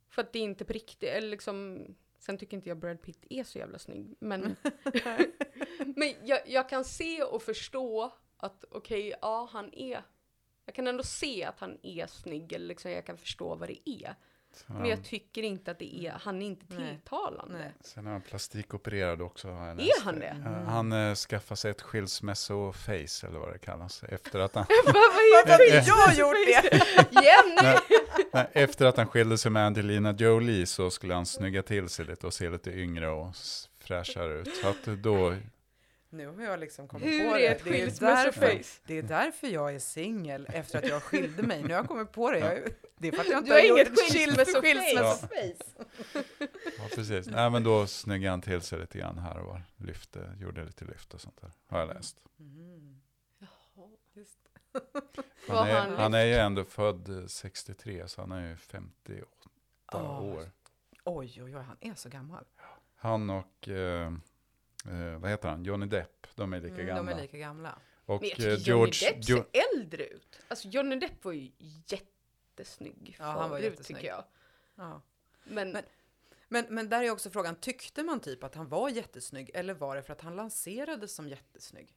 För att det är inte på riktigt, eller liksom, sen tycker inte jag Brad Pitt är så jävla snygg, men, men jag, jag kan se och förstå att okej, ja han är, jag kan ändå se att han är snygg, eller liksom jag kan förstå vad det är. Men jag tycker inte att det är, han är inte tilltalande. Nej. Sen är han plastikopererad också. Är han det? Ja, Han eh, skaffade sig ett skilsmässo-face eller vad det kallas. Efter att han, Vad Varför har jag gjort det? Jenny! nej, efter att han skilde sig med Angelina Jolie så skulle han snygga till sig lite och se lite yngre och fräschare ut. Så att då, Nu har jag liksom kommit Hur på är det. ett Det är, därför, det är därför jag är singel efter att jag skilde mig. Nu har jag kommit på det. Jag, är- det är för att jag inte Du har gjort inget skilsmässoface. skilsmässoface. ja precis. Nej men då snyggade han till sig lite grann här och var. Lyfte, gjorde lite lyft och sånt där. Har jag läst. Mm. Just. Vad Han har är, han han är ju ändå född eh, 63 så han är ju 58 Ah. år. Oj, oj, oj, han är så gammal. Han och, eh, eh, vad heter han, Johnny Depp, de är lika Mm, gamla. De är lika gamla. Och Men jag eh, tycker Johnny George, Depp Jo- ser äldre ut. Alltså Johnny Depp var ju jättesnygg Ja, han var jättesnygg. tycker jag. Ja. Men, Men- Men, men där är också frågan, tyckte man typ att han var jättesnygg eller var det för att han lanserades som jättesnygg?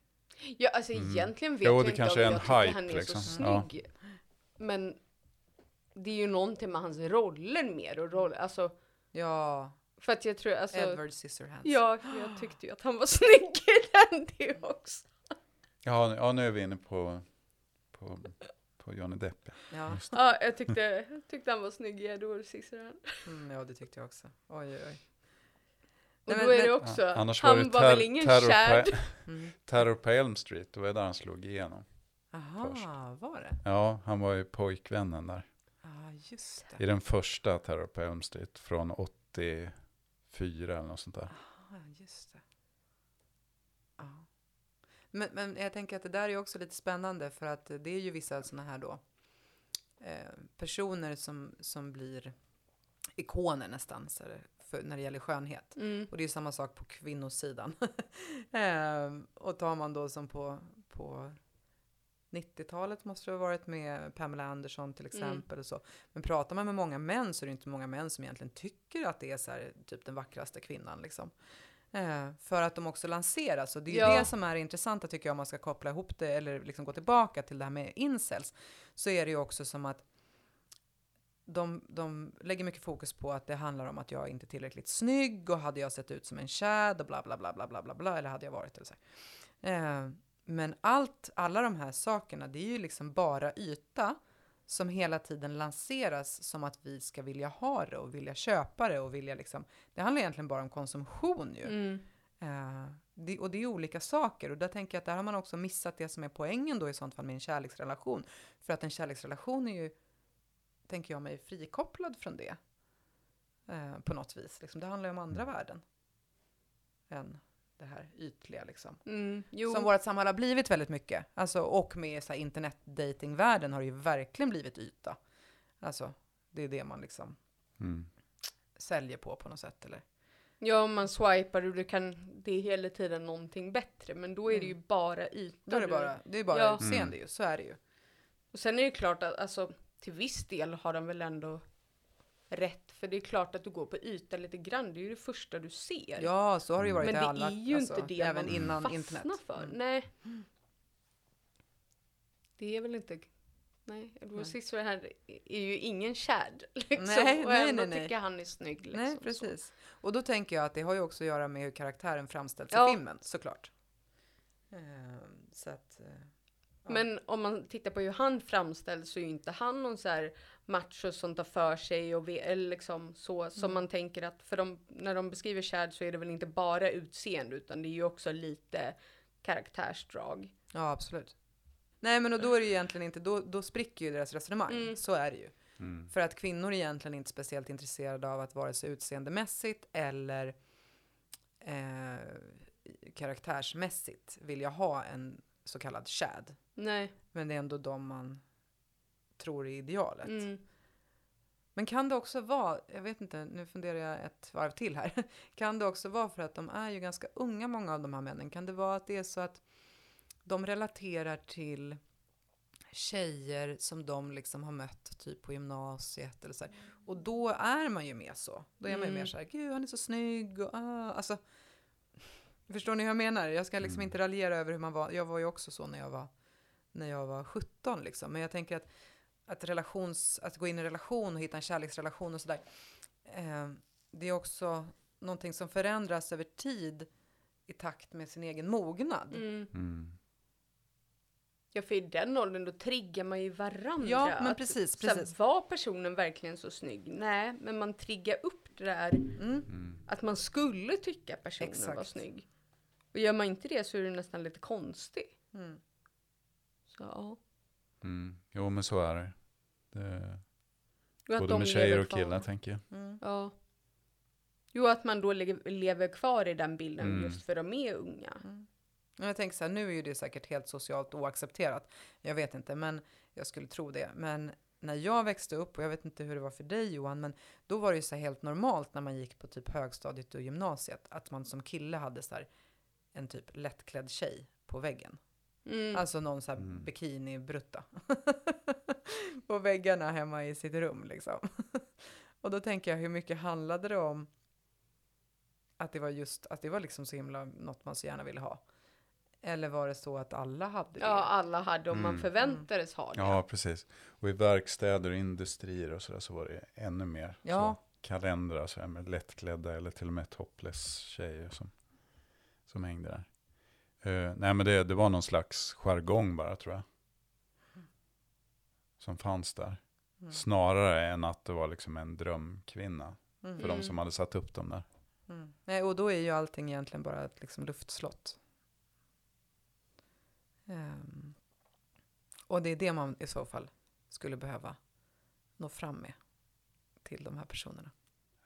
ja, alltså Mm. egentligen vet Jo, jag inte kanske om är en jag tycker hype, han är liksom. så Ja. snygg. Men det är ju någonting med hans roller mer och roll, alltså Ja, för att jag tror alltså Edward Scissorhands. Ja, jag tyckte ju att han var snygg i den det också. ja, ja, nu är vi inne på, på, på Johnny Depp. ja. Ja, jag tyckte, jag tyckte han var snygg i Edward Scissorhands. mm, ja, det tyckte jag också. Oj, oj, oj. Och Nej, då men- är det också, Ja, annars han var det var väl ingen terror, Chad? på, Mm. terror på Elm Street, det var där han slog igenom. Aha, var det? Ja, han var ju pojkvännen där. Ja, just I det. den första Terror på Elm Street från 84 eller något sånt där. Ja, just det. Ja. Men, men jag tänker att det där är också lite spännande för att det är ju vissa sådana här då eh, personer som, som blir ikoner nästan så det, för, när det gäller skönhet. Mm. Och det är samma sak på kvinnosidan. Ehm, och tar man då som på, på 90-talet måste det ha varit med Pamela Anderson till exempel. Och så. Men pratar man med många män så är det inte många män som egentligen tycker att det är så här, typ den vackraste kvinnan. Liksom. Eh, för att de också lanseras. Och det är ju Ja. det som är intressant tycker jag om man ska koppla ihop det eller liksom gå tillbaka till det här med incels. Så är det ju också som att de, de lägger mycket fokus på att det handlar om att jag inte är tillräckligt snygg och hade jag sett ut som en tjäd och bla bla bla bla bla bla bla eller hade jag varit eller så här. Eh, men allt, alla de här sakerna, det är ju liksom bara yta som hela tiden lanseras som att vi ska vilja ha det och vilja köpa det och vilja liksom, det handlar egentligen bara om konsumtion ju. Mm. Eh, det, och det är olika saker och där tänker jag att där har man också missat det som är poängen då i sånt fall med en kärleksrelation. För att en kärleksrelation är ju, tänker jag mig, frikopplad från det. Eh, på något vis. Liksom, det handlar ju om andra värden. Än det här ytliga liksom. Mm. Jo. Som vårt samhälle har blivit väldigt mycket. Alltså, och med så här, internetdatingvärlden har det ju verkligen blivit yta. Alltså, det är det man liksom Mm. säljer på på något sätt. Eller? Ja, om man swipar och du kan, det är hela tiden någonting bättre, men då är det ju bara yta. Då är det bara, det är bara Ja. utseende ju, så är det ju. Och sen är det klart att, alltså, till viss del har de väl ändå rätt, för det är klart att du går på yta lite grann, det är ju det första du ser. Ja, så har det ju varit men det alla, är ju alltså, inte det även man innan fastnar internet. för. Mm. Nej. Det är väl inte, nej, Edward Nej. Scissorhands är ju ingen kärd. Liksom. Nej, och nej, ändå nej, tycker han är snygg. Liksom, Nej, så. precis. Och då tänker jag att det har ju också att göra med hur karaktären framställs Ja. i filmen, såklart. Ehm, så att, eh, ja. Men om man tittar på hur han framställs så är ju inte han någon så här macho som tar för sig och eller liksom så som Mm. man tänker att för de, när de beskriver Chad så är det väl inte bara utseende utan det är ju också lite karaktärsdrag. Ja, absolut. Nej, men och då är det ju egentligen inte, då, då spricker ju deras resonemang. Mm. Så är det ju. Mm. För att kvinnor är egentligen inte speciellt intresserade av att vare sig utseendemässigt eller eh, karaktärsmässigt vilja ha en så kallad chad. Nej. Men det är ändå de man tror är idealet. Mm. Men kan det också vara, jag vet inte, nu funderar jag ett varv till här. Kan det också vara för att de är ju ganska unga, många av de här männen? Kan det vara att det är så att de relaterar till tjejer som de liksom har mött typ på gymnasiet eller så här. Och då är man ju mer så. Då är man ju Mm. mer så här, gud han är så snygg och ah, alltså. Förstår ni hur jag menar? Jag ska liksom Mm. inte raljera över hur man var. Jag var ju också så när jag var, när jag var 17 liksom. Men jag tänker att, att, relations, att gå in i en relation och hitta en kärleksrelation och sådär. Eh, det är också någonting som förändras över tid i takt med sin egen mognad. Mm. Mm. Ja för i den åldern då triggar man ju varandra. Ja, men Att, precis, så här, precis. var personen verkligen så snygg? Nej, men man triggar upp det där Mm. Mm. att man skulle tycka personen var Exakt. snygg. Och gör man inte det så är det nästan lite konstigt. Mm. Så, ja. Mm. Jo men så är det. det både de med tjejer och killar tänker jag. Mm. Ja. Jo, att man då le- lever kvar i den bilden Mm. just för de är unga. Men jag tänker så här, nu är ju det säkert helt socialt oaccepterat. Jag vet inte, men jag skulle tro det. Men när jag växte upp, och jag vet inte hur det var för dig Johan, men då var det ju så här helt normalt när man gick på typ högstadiet och gymnasiet, att man som kille hade så här en typ lättklädd tjej på väggen. Mm. Alltså någon så här Mm. bikini-brutta. på väggarna hemma i sitt rum liksom. och då tänker jag, hur mycket handlade det om att det var just, att det var liksom så himla något man så gärna ville ha? Eller var det så att alla hade det? Ja, alla hade om man Mm. förväntades ha det. Ja precis. Och i verkstäder och industrier och sådär så var det ännu mer. Ja. Så kalendrar så här med lättklädda eller till och med topless tjejer som, som hängde där. Eh, nej men det, det var någon slags jargong bara tror jag. Som fanns där. Mm. Snarare än att det var liksom en drömkvinna. Mm. För de som hade satt upp dem där. Mm. Nej, och då är ju allting egentligen bara ett liksom luftslott. Ehm, och det är det man i så fall skulle behöva nå fram med till de här personerna.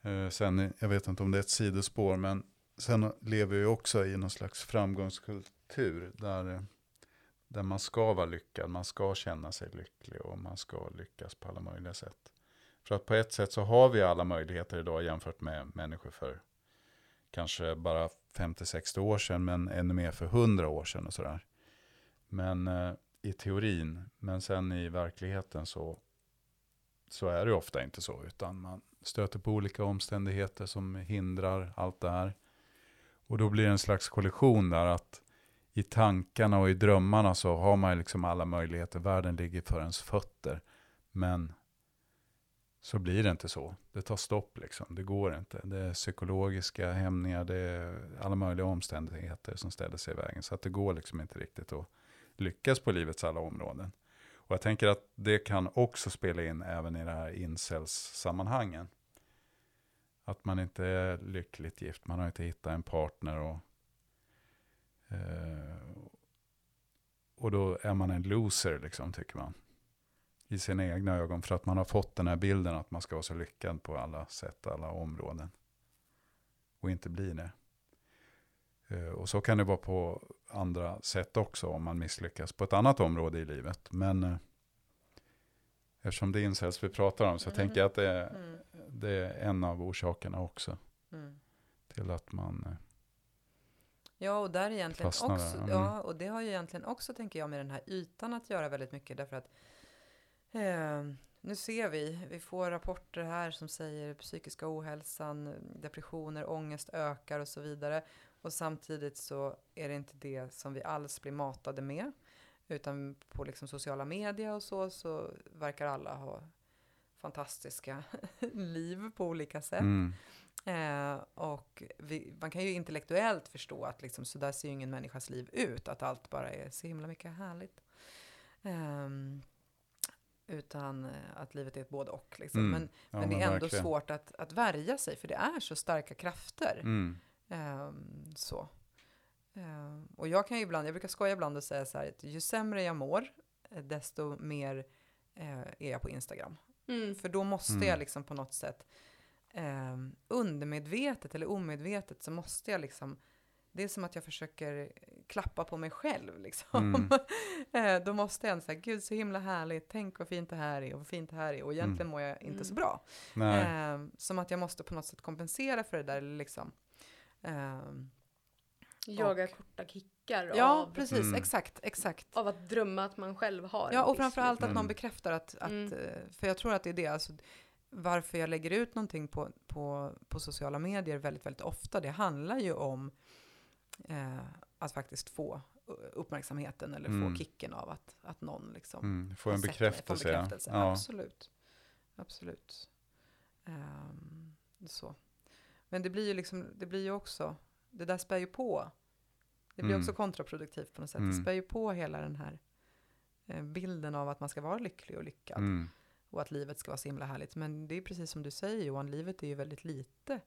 Eh, sen, jag vet inte om det är ett sidospår, men sen lever vi också i någon slags framgångskultur där, där man ska vara lyckad, man ska känna sig lycklig och man ska lyckas på alla möjliga sätt. För att på ett sätt så har vi alla möjligheter idag jämfört med människor för kanske bara 50-60 år sedan, men ännu mer för 100 år sedan och sådär. Men eh, i teorin, men sen i verkligheten så, så är det ofta inte så, utan man stöter på olika omständigheter som hindrar allt det här. Och då blir det en slags kollision där att i tankarna och i drömmarna så har man liksom alla möjligheter, världen ligger för ens fötter. Men så blir det inte så. Det tar stopp liksom. Det går inte. Det är psykologiska hämningar, det är alla möjliga omständigheter som ställer sig i vägen. Så att det går liksom inte riktigt att lyckas på livets alla områden. Och jag tänker att det kan också spela in även i det här incels-sammanhangen. Att man inte är lyckligt gift, man har inte hittat en partner och eh, och då är man en loser, liksom, tycker man i sina egna ögon för att man har fått den här bilden att man ska vara så lyckad på alla sätt, alla områden. Och inte bli det. Eh, och så kan det vara på andra sätt också om man misslyckas på ett annat område i livet. Men eh, eftersom det är incels vi pratar om så mm. tänker jag att det är, mm. det är en av orsakerna också. Mm. Till att man eh, Ja, och där egentligen också, mm. ja, och det har ju egentligen också, tänker jag, med den här ytan att göra väldigt mycket, därför att Eh, nu ser vi, vi får rapporter här som säger psykiska ohälsan, depressioner, ångest ökar och så vidare. Och samtidigt så är det inte det som vi alls blir matade med. Utan på liksom sociala medier och så, så verkar alla ha fantastiska liv på olika sätt. Mm. Eh, och vi, man kan ju intellektuellt förstå att liksom, så där ser ju ingen människas liv ut, att allt bara är så himla mycket härligt. Utan eh, att livet är ett både och. Liksom. Mm. Men, ja, men, det är ändå verkligen. svårt att, att värja sig, för det är så starka krafter. Mm. Um, så. Um, och jag kan ju ibland, jag brukar skoja ibland och säga så här, att ju sämre jag mår, eh, desto mer uh, är jag på Instagram. Mm. För då måste jag mm. liksom på något sätt, um, undermedvetet eller omedvetet, så måste jag liksom det är som att jag försöker klappa på mig själv. Liksom. Mm. Eh, då måste jag säga, gud så himla härligt, tänk vad fint det här är och vad fint det här är. Och egentligen mm. mår jag inte så mm. bra. Eh, som att jag måste på något sätt kompensera för det där. Liksom. Eh, Jaga korta kickar. Ja, av, precis. Mm. Exakt, exakt. Av att drömma att man själv har Ja, och framförallt att någon bekräftar att, att mm. Eh, för jag tror att det är det, alltså, varför jag lägger ut någonting på, på, på sociala medier väldigt, väldigt ofta, det handlar ju om eh, att faktiskt få uppmärksamheten eller mm. få kicken av att, att någon liksom mm, få en bekräftelse. Mig, bekräftelse. Ja. Absolut. Absolut. Um, så. Men det blir ju liksom, det blir ju också, det där spär ju på. Det blir mm. också kontraproduktivt på något sätt. Det mm. spär ju på hela den här eh, bilden av att man ska vara lycklig och lyckad. Mm. Och att livet ska vara så himla härligt. Men det är precis som du säger Johan, livet är ju väldigt lite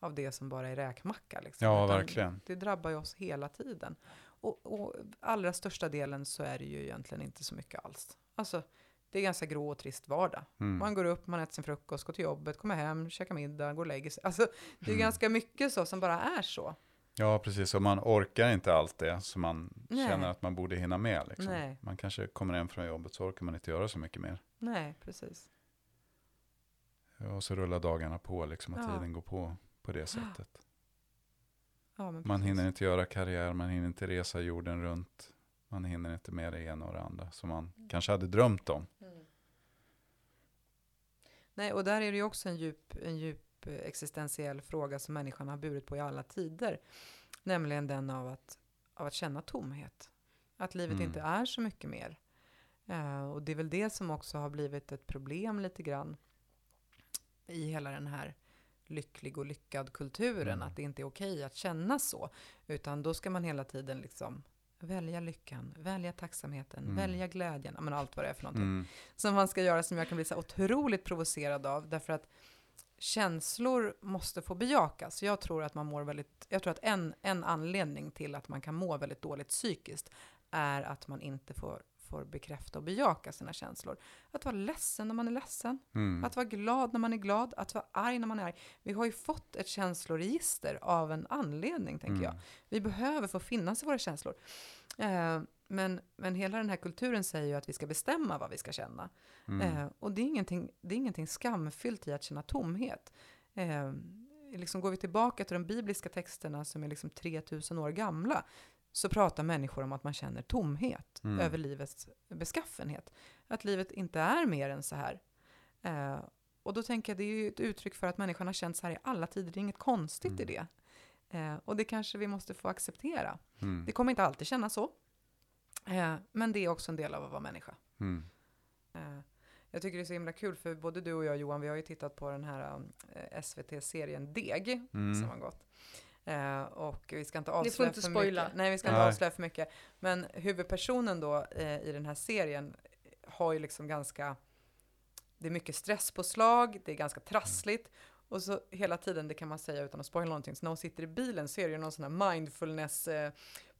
av det som bara är räkmacka. Liksom. Ja, Utan verkligen. Det drabbar ju oss hela tiden. Och, och allra största delen så är det ju egentligen inte så mycket alls. Alltså, det är ganska grå och trist vardag. Mm. Man går upp, man äter sin frukost, går till jobbet, kommer hem, käkar middag, går och lägger sig. Alltså, det är mm. ganska mycket så som bara är så. Ja, precis. Och man orkar inte allt det som man Nej. känner att man borde hinna med. Liksom. Man kanske kommer hem från jobbet så orkar man inte göra så mycket mer. Nej, precis. Och så rullar dagarna på, liksom, att ja. tiden går på på det sättet. Ja, man hinner inte göra karriär, man hinner inte resa jorden runt. Man hinner inte med det ena och det andra som man mm. kanske hade drömt om. Mm. Nej, och där är det ju också en djup, en djup existentiell fråga som människan har burit på i alla tider. Nämligen den av att, av att känna tomhet. Att livet mm. inte är så mycket mer. Uh, och det är väl det som också har blivit ett problem lite grann i hela den här lycklig och lyckad kulturen, mm. att det inte är okej att känna så. Utan då ska man hela tiden liksom välja lyckan, välja tacksamheten, mm. välja glädjen, men allt vad det är för någonting. Mm. Som man ska göra som jag kan bli så otroligt provocerad av, därför att känslor måste få bejakas. Jag tror att man mår väldigt, jag tror att en, en anledning till att man kan må väldigt dåligt psykiskt är att man inte får, får bekräfta och bejaka sina känslor. Att vara ledsen när man är ledsen, Mm. att vara glad när man är glad, att vara arg när man är arg. Vi har ju fått ett känsloregister av en anledning, tänker jag. Mm. Vi behöver få finnas i våra känslor. Eh, men, men hela den här kulturen säger ju att vi ska bestämma vad vi ska känna. Mm. Eh, och det är, ingenting, det är ingenting skamfyllt i att känna tomhet. Eh, liksom går vi tillbaka till de bibliska texterna som är liksom 3000 år gamla, så pratar människor om att man känner tomhet Mm. över livets beskaffenhet. Att livet inte är mer än så här. Eh, och då tänker jag, det är ju ett uttryck för att människan har känt så här i alla tider, det är inget konstigt i det. Eh, och det kanske vi måste få acceptera. Mm. Det kommer inte alltid kännas så. Eh, men det är också en del av att vara människa. Mm. Eh, jag tycker det är så himla kul, för både du och jag Johan, vi har ju tittat på den här eh, SVT-serien Deg, Mm. som har gått. Eh, och vi ska inte avslöja inte för spoila. mycket. Nej, vi ska Nej. inte avslöja för mycket. Men huvudpersonen då eh, i den här serien har ju liksom ganska, det är mycket stresspåslag, det är ganska trassligt. Och så hela tiden, det kan man säga utan att spoila någonting, så när hon sitter i bilen så är det ju någon sån här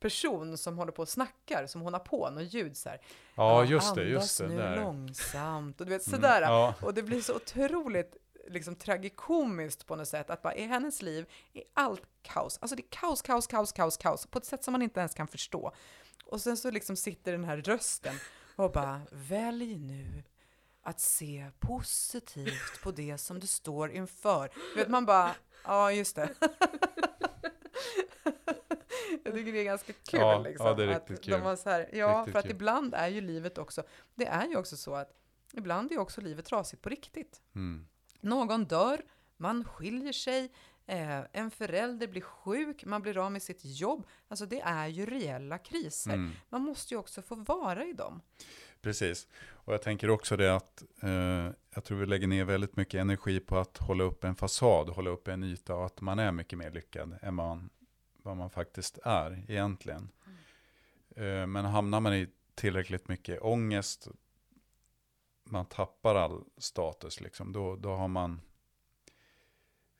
mindfulness-person som håller på och snackar, som hon har på, något ljud så här. Ja, just det, just det. nu Där. långsamt. Och du vet, Mm. sådär. Ja. Och det blir så otroligt liksom tragikomiskt på något sätt, att bara i hennes liv är allt kaos. Alltså det är kaos, kaos, kaos, kaos, kaos, på ett sätt som man inte ens kan förstå. Och sen så liksom sitter den här rösten och bara, välj nu att se positivt på det som du står inför. Du vet, man bara, ja just det. Jag tycker det är ganska kul. Ja, liksom, ja, det är att riktigt De kul. var så här, ja, Riktigt för att kul. ibland är ju livet också, det är ju också så att ibland är också livet trasigt på riktigt. Mm. Någon dör, man skiljer sig, eh, en förälder blir sjuk, man blir av med sitt jobb. Alltså det är ju reella kriser. Mm. Man måste ju också få vara i dem. Precis. Och jag tänker också det att eh, jag tror vi lägger ner väldigt mycket energi på att hålla upp en fasad, hålla upp en yta och att man är mycket mer lyckad än man, vad man faktiskt är egentligen. Mm. men hamnar man i tillräckligt mycket ångest, man tappar all status, liksom, då, då har man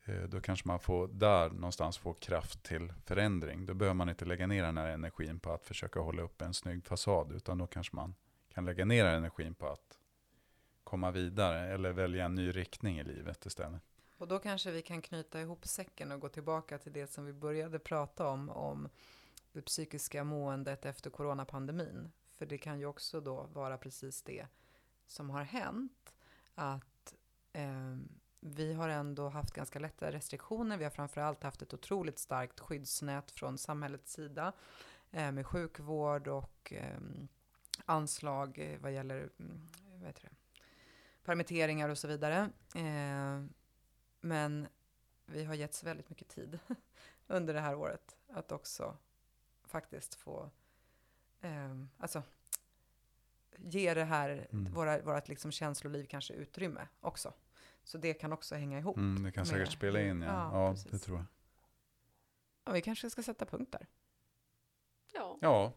eh, då kanske man får där någonstans få kraft till förändring. Då behöver man inte lägga ner den här energin på att försöka hålla upp en snygg fasad, utan då kanske man kan lägga ner energin på att komma vidare eller välja en ny riktning i livet istället. Och då kanske vi kan knyta ihop säcken och gå tillbaka till det som vi började prata om, om det psykiska måendet efter coronapandemin. För det kan ju också då vara precis det som har hänt. Att eh, vi har ändå haft ganska lätta restriktioner. Vi har framförallt haft ett otroligt starkt skyddsnät från samhällets sida eh, med sjukvård och ehm, eh, anslag vad gäller mm, vad heter det? permitteringar och så vidare. Eh, men vi har getts väldigt mycket tid under det här året att också faktiskt få eh, alltså, ge det här, Mm. våra, vårat liksom känsloliv kanske utrymme också. Så det kan också hänga ihop. Mm, det kan säkert med- spela in, ja. Ja, Ja, det tror jag. Ja, vi kanske ska sätta punkt där. Ja, Ja,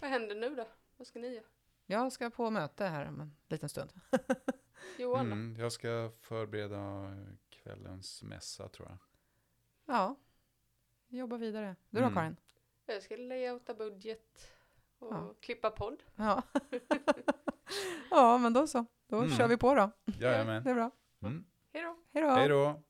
vad händer nu då? Vad ska ni göra? Jag ska på möte här om en liten stund. Johan mm, jag ska förbereda kvällens mässa tror jag. Ja, jobba vidare. Du då Mm. Karin? Jag ska layouta budget och Ja. klippa podd. Ja. ja, men då så. Då Mm. kör vi på då. Jajamän. Det är bra. Mm. Hej då! Hej då! Hej då!